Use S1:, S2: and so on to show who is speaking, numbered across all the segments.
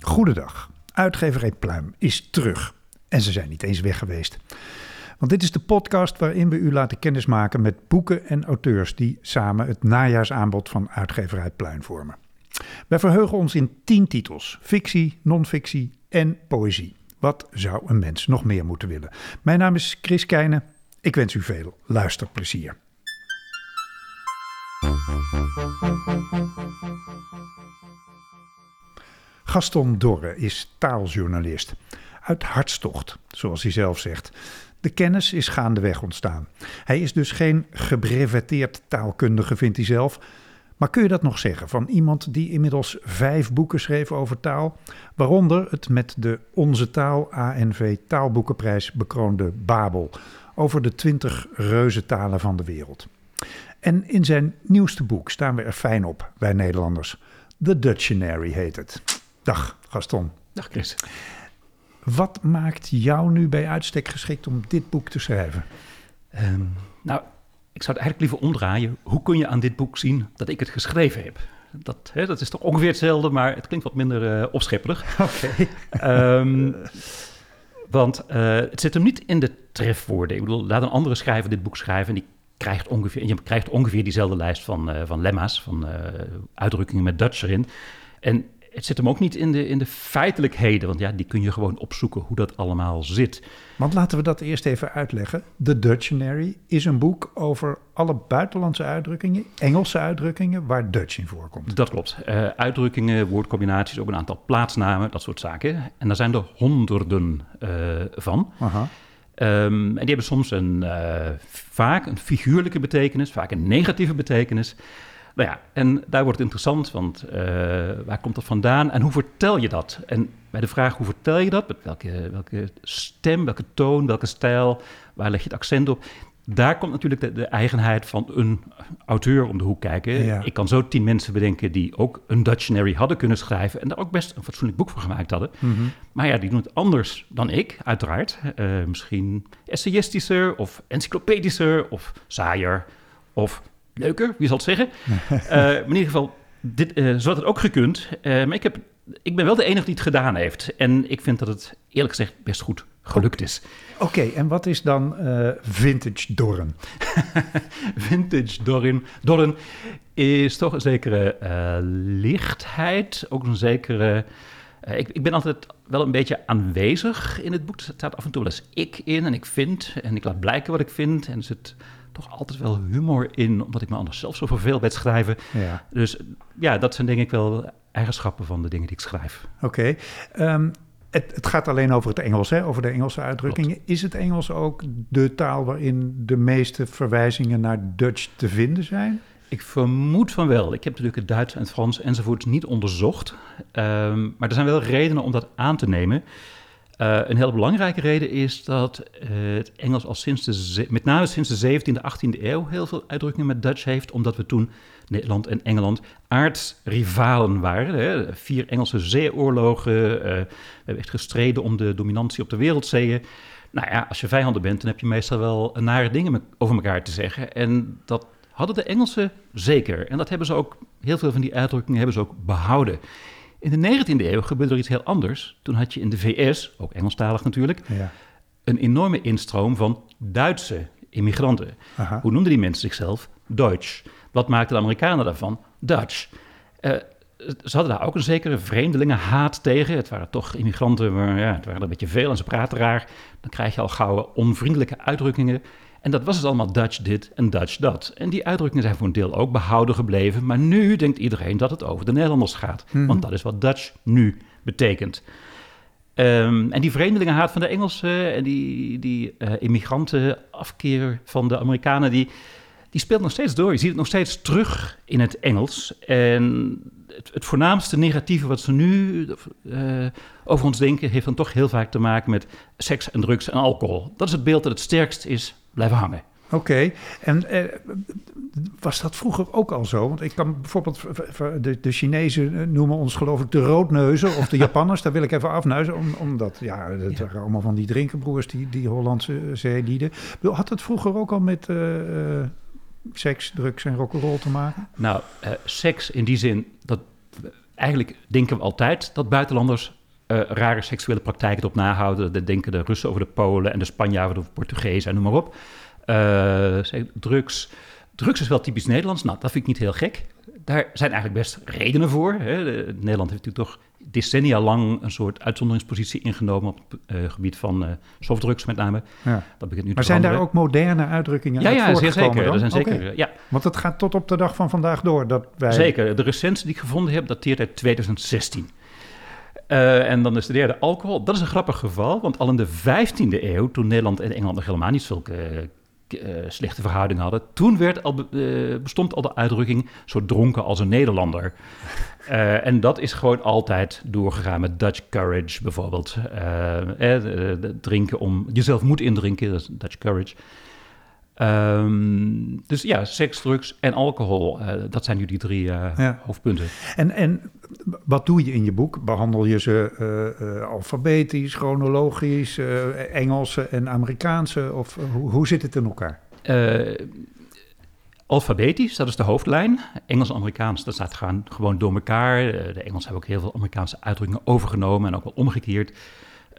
S1: Goedendag. Uitgeverij Pluim is terug. En ze zijn niet eens weg geweest. Want dit is de podcast waarin we u laten kennismaken met boeken en auteurs die samen het najaarsaanbod van Uitgeverij Pluim vormen. Wij verheugen ons in tien titels: fictie, non-fictie en poëzie. Wat zou een mens nog meer moeten willen? Mijn naam is Chris Keijnen. Ik wens u veel luisterplezier. Gaston Dorre is taaljournalist. Uit hartstocht, zoals hij zelf zegt. De kennis is gaandeweg ontstaan. Hij is dus geen gebreveteerd taalkundige, vindt hij zelf. Maar kun je dat nog zeggen van iemand die inmiddels vijf boeken schreef over taal, waaronder het met de Onze Taal ANV Taalboekenprijs bekroonde Babel over de twintig reuzentalen van de wereld. En in zijn nieuwste boek staan we er fijn op, wij Nederlanders. The Dictionary heet het. Dag Gaston.
S2: Dag Chris.
S1: Wat maakt jou nu bij uitstek geschikt om dit boek te schrijven?
S2: Um, nou, ik zou het eigenlijk liever omdraaien. Hoe kun je aan dit boek zien dat ik het geschreven heb? Dat, hè, dat is toch ongeveer hetzelfde, maar het klinkt wat minder uh, opschepperig.
S1: Oké.
S2: Okay. um, want uh, het zit hem niet in de trefwoorden. Ik bedoel, laat een andere schrijver dit boek schrijven... en die krijgt ongeveer, je krijgt ongeveer diezelfde lijst van, uh, van lemma's... van uitdrukkingen met Dutch erin. En het zit hem ook niet in de, in de feitelijkheden, want ja, die kun je gewoon opzoeken hoe dat allemaal zit.
S1: Want laten we dat eerst even uitleggen. The Dictionary is een boek over alle buitenlandse uitdrukkingen, Engelse uitdrukkingen, waar Dutch in voorkomt.
S2: Dat klopt. Uh, uitdrukkingen, woordcombinaties, ook een aantal plaatsnamen, dat soort zaken. En daar zijn er honderden uh, van.
S1: Aha.
S2: Um, en die hebben soms een, uh, vaak een figuurlijke betekenis, vaak een negatieve betekenis. Nou ja, en daar wordt het interessant, want uh, waar komt dat vandaan en hoe vertel je dat? En bij de vraag hoe vertel je dat, met welke, welke stem, welke toon, welke stijl, waar leg je het accent op? Daar komt natuurlijk de, de eigenheid van een auteur om de hoek kijken.
S1: Ja.
S2: Ik kan zo tien mensen bedenken die ook een Dictionary hadden kunnen schrijven... en daar ook best een fatsoenlijk boek voor gemaakt hadden.
S1: Mm -hmm.
S2: Maar ja, die doen het anders dan ik, uiteraard. Uh, misschien essayistischer of encyclopedischer of saaier of leuker, wie zal het zeggen. uh, maar in ieder geval, dit, uh, zo had het ook gekund. Uh, maar ik, heb, ik ben wel de enige die het gedaan heeft. En ik vind dat het eerlijk gezegd best goed gelukt is.
S1: Oké, okay, en wat is dan vintage Dorren?
S2: vintage Dorren, Dorren is toch een zekere lichtheid, ook een zekere... Ik, ik, ben altijd wel een beetje aanwezig in het boek. Er staat af en toe wel eens ik in en ik vind en ik laat blijken wat ik vind. En er zit toch altijd wel humor in, omdat ik me anders zelf zo verveel bij het schrijven.
S1: Ja.
S2: Dus ja, dat zijn denk ik wel eigenschappen van de dingen die ik schrijf.
S1: Oké. Okay. Um, het, het, gaat alleen over het Engels, hè? over de Engelse uitdrukkingen. Klopt. Is het Engels ook de taal waarin de meeste verwijzingen naar Dutch te vinden zijn?
S2: Ik vermoed van wel. Ik heb natuurlijk het Duits en het Frans enzovoort niet onderzocht. Um, maar er zijn wel redenen om dat aan te nemen. Uh, een heel belangrijke reden is dat uh, het Engels al sinds de, met name sinds de 17e, 18e eeuw heel veel uitdrukkingen met Dutch heeft, omdat we toen Nederland en Engeland aardsrivalen waren. Hè? Vier Engelse zeeoorlogen, uh, we hebben echt gestreden om de dominantie op de wereldzeeën. Nou ja, als je vijanden bent, dan heb je meestal wel nare dingen over elkaar te zeggen. En dat hadden de Engelsen zeker. En dat hebben ze ook, heel veel van die uitdrukkingen hebben ze ook behouden. In de 19e eeuw gebeurde er iets heel anders. Toen had je in de VS, ook Engelstalig natuurlijk,
S1: ja.
S2: een enorme instroom van Duitse immigranten.
S1: Aha.
S2: Hoe noemden die mensen zichzelf? Deutsch. Wat maakten de Amerikanen daarvan? Dutch. Uh, ze hadden daar ook een zekere vreemdelingenhaat tegen. Het waren toch immigranten, maar ja, het waren er een beetje veel en ze praten raar. Dan krijg je al gauw onvriendelijke uitdrukkingen. En dat was dus allemaal Dutch dit en Dutch dat. En die uitdrukkingen zijn voor een deel ook behouden gebleven. Maar nu denkt iedereen dat het over de Nederlanders gaat.
S1: Mhm.
S2: Want dat is wat Dutch nu betekent. Um, en die vreemdelingenhaat van de Engelsen en die, die uh, immigrantenafkeer van de Amerikanen, die, die speelt nog steeds door. Je ziet het nog steeds terug in het Engels. En het, het voornaamste negatieve wat ze nu uh, over ons denken, heeft dan toch heel vaak te maken met seks en drugs en alcohol. Dat is het beeld dat het sterkst is blijven hangen.
S1: Oké, en eh, was dat vroeger ook al zo? Want ik kan bijvoorbeeld, de, de Chinezen noemen ons geloof ik de roodneuzen of de Japanners. daar wil ik even afnuizen, om, omdat ja, het waren allemaal van die drinkenbroers, die, die Hollandse zeelieden. Had het vroeger ook al met uh, seks, drugs en rock'n'roll te maken?
S2: Nou, uh, seks in die zin, dat eigenlijk denken we altijd dat buitenlanders uh, rare seksuele praktijken erop nahouden. Dat denken de Russen over de Polen en de Spanjaarden over de Portugezen en noem maar op. Uh, drugs. Drugs is wel typisch Nederlands. Nou, dat vind ik niet heel gek. Daar zijn eigenlijk best redenen voor. Hè. Nederland heeft natuurlijk toch decennia lang een soort uitzonderingspositie ingenomen op het uh, gebied van uh, softdrugs met name.
S1: Ja. Dat begint nu maar zijn daar ook moderne uitdrukkingen
S2: ja,
S1: uit
S2: ja, zeer zeker.
S1: Dan?
S2: Er zijn zeker ja.
S1: Want het gaat tot op de dag van vandaag door. Dat wij...
S2: Zeker. De recentste die ik gevonden heb dateert uit 2016. Uh, en dan is de derde alcohol. Dat is een grappig geval, want al in de 15e eeuw, toen Nederland en Engeland nog helemaal niet zulke uh, slechte verhoudingen hadden, toen werd al, uh, bestond al de uitdrukking zo dronken als een Nederlander. en dat is gewoon altijd doorgegaan met Dutch courage bijvoorbeeld. drinken om jezelf moet indrinken, dat is Dutch courage. Um, dus ja, seks, drugs en alcohol, uh, dat zijn nu die drie uh, ja. hoofdpunten.
S1: En, en wat doe je in je boek? Behandel je ze uh, alfabetisch, chronologisch, Engelse en Amerikaanse? Of hoe, hoe zit het in elkaar?
S2: alfabetisch, dat is de hoofdlijn. Engels-Amerikaans, dat staat gewoon door elkaar. de Engelsen hebben ook heel veel Amerikaanse uitdrukkingen overgenomen en ook wel omgekeerd.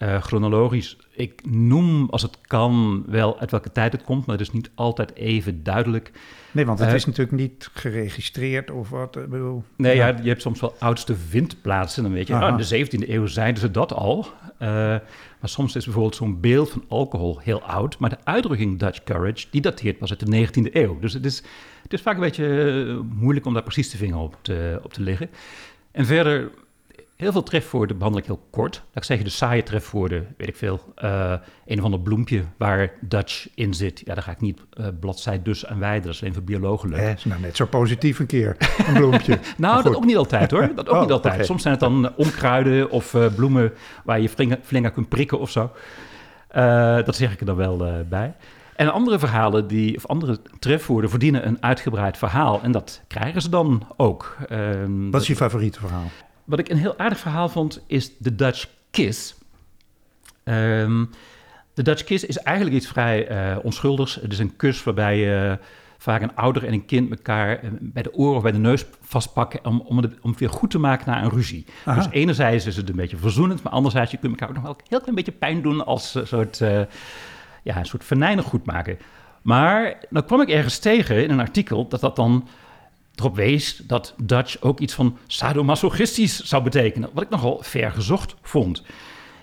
S2: Uh, chronologisch, ik noem als het kan wel uit welke tijd het komt, maar het is niet altijd even duidelijk.
S1: Nee, want het uh, is natuurlijk niet geregistreerd of wat. Ik bedoel,
S2: nee, ja. ja. je hebt soms wel oudste vindplaatsen. Dan weet je, oh, in de 17e eeuw zeiden ze dat al. Uh, maar soms is bijvoorbeeld zo'n beeld van alcohol heel oud. Maar de uitdrukking Dutch courage, die dateert pas uit de 19e eeuw. Dus het is, het is vaak een beetje moeilijk om daar precies de vinger op te, op te leggen. En verder Heel veel trefwoorden behandel ik heel kort. Laat ik zeggen, de saaie trefwoorden, weet ik veel. Uh, een of ander bloempje waar Dutch in zit. Ja, daar ga ik niet uh, bladzij dus aan wijden. Dat is alleen voor biologen leuk.
S1: Eh, is nou net zo positief een keer, een bloempje.
S2: nou, dat ook niet altijd hoor. Dat ook oh, niet altijd. Okay. Soms zijn het dan onkruiden of uh, bloemen waar je flinker kunt prikken of zo. dat zeg ik er dan wel bij. En andere verhalen, die, of andere trefwoorden, verdienen een uitgebreid verhaal. En dat krijgen ze dan ook.
S1: Ehm, Wat is je favoriete verhaal?
S2: Wat ik een heel aardig verhaal vond, is de Dutch Kiss. Um, de Dutch Kiss is eigenlijk iets vrij uh, onschuldigs. Het is een kus waarbij je vaak een ouder en een kind elkaar eh, bij de oren of bij de neus vastpakken om, om, het, om het weer goed te maken na een ruzie. Aha. Dus enerzijds is het een beetje verzoenend, maar anderzijds je kunt elkaar ook nog wel een heel klein beetje pijn doen als een soort, uh, ja, een soort venijnig goed maken. Maar dan kwam ik ergens tegen in een artikel dat dat dan erop wees dat Dutch ook iets van sadomasochistisch zou betekenen, wat ik nogal vergezocht vond.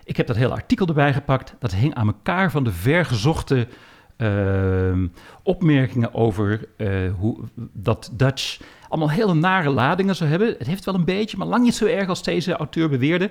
S2: Ik heb dat hele artikel erbij gepakt. Dat hing aan elkaar van de vergezochte uh, opmerkingen over uh, hoe dat Dutch allemaal hele nare ladingen zou hebben. Het heeft wel een beetje, maar lang niet zo erg als deze auteur beweerde.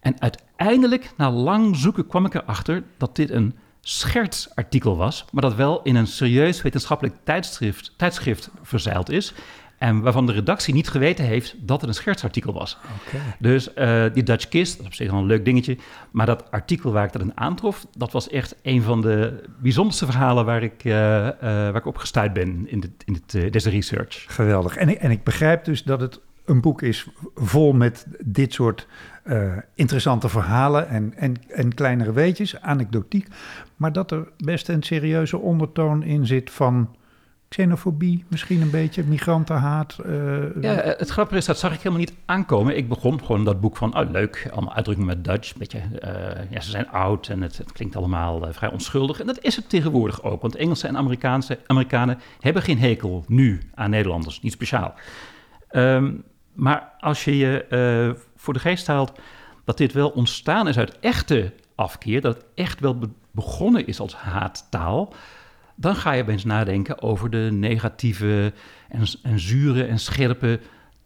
S2: En uiteindelijk, na lang zoeken, kwam ik erachter dat dit een schertsartikel was, maar dat wel in een serieus wetenschappelijk tijdschrift, tijdschrift verzeild is. En waarvan de redactie niet geweten heeft dat het een schertsartikel was.
S1: Okay.
S2: Dus uh, die Dutch Kiss, dat is op zich wel een leuk dingetje. Maar dat artikel waar ik dat in aantrof, dat was echt een van de bijzonderste verhalen waar ik, uh, uh, waar ik op gestuurd ben in, dit, in dit, deze research.
S1: Geweldig. En ik, en ik begrijp dus dat het een boek is vol met dit soort interessante verhalen en, en, en kleinere weetjes, anekdotiek. Maar dat er best een serieuze ondertoon in zit van xenofobie, misschien een beetje, migrantenhaat.
S2: Uh, ja, het grappige is, dat zag ik helemaal niet aankomen. Ik begon gewoon dat boek van, oh leuk, allemaal uitdrukkingen met Dutch. Beetje, uh, ja, ze zijn oud en het, het klinkt allemaal uh, vrij onschuldig. En dat is het tegenwoordig ook, want Engelsen en Amerikaanse, Amerikanen hebben geen hekel nu aan Nederlanders, niet speciaal. Um, maar als je je voor de geest haalt dat dit wel ontstaan is uit echte afkeer, dat het echt wel be begonnen is als haattaal dan ga je opeens nadenken over de negatieve en, en zure en scherpe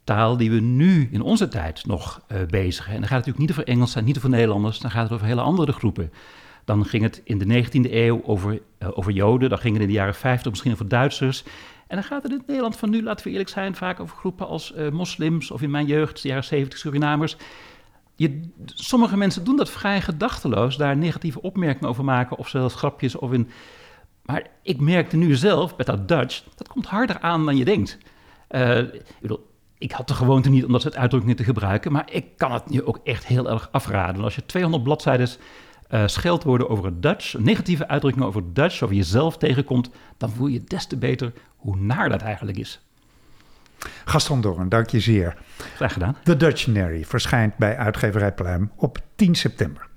S2: taal die we nu in onze tijd nog uh, bezigen. En dan gaat het natuurlijk niet over Engelsen, niet over Nederlanders, dan gaat het over hele andere groepen. Dan ging het in de 19e eeuw over, uh, over Joden, dan ging het in de jaren 50 misschien over Duitsers. En dan gaat het in het Nederland van nu, laten we eerlijk zijn, vaak over groepen als uh, moslims of in mijn jeugd, de jaren 70 Surinamers. Je, sommige mensen doen dat vrij gedachteloos, daar negatieve opmerkingen over maken of zelfs grapjes of in Maar ik merkte nu zelf met dat Dutch, dat komt harder aan dan je denkt. Uh, ik, bedoel, ik had de gewoonte niet om dat soort uitdrukkingen te gebruiken, maar ik kan het nu ook echt heel erg afraden. Als je 200 bladzijden uh, scheldwoorden over het Dutch, negatieve uitdrukkingen over het Dutch, over jezelf tegenkomt, dan voel je des te beter hoe naar dat eigenlijk is.
S1: Gaston Dorn, dank je zeer.
S2: Graag gedaan.
S1: The Dutctionary verschijnt bij uitgeverij Pluim op 10 september.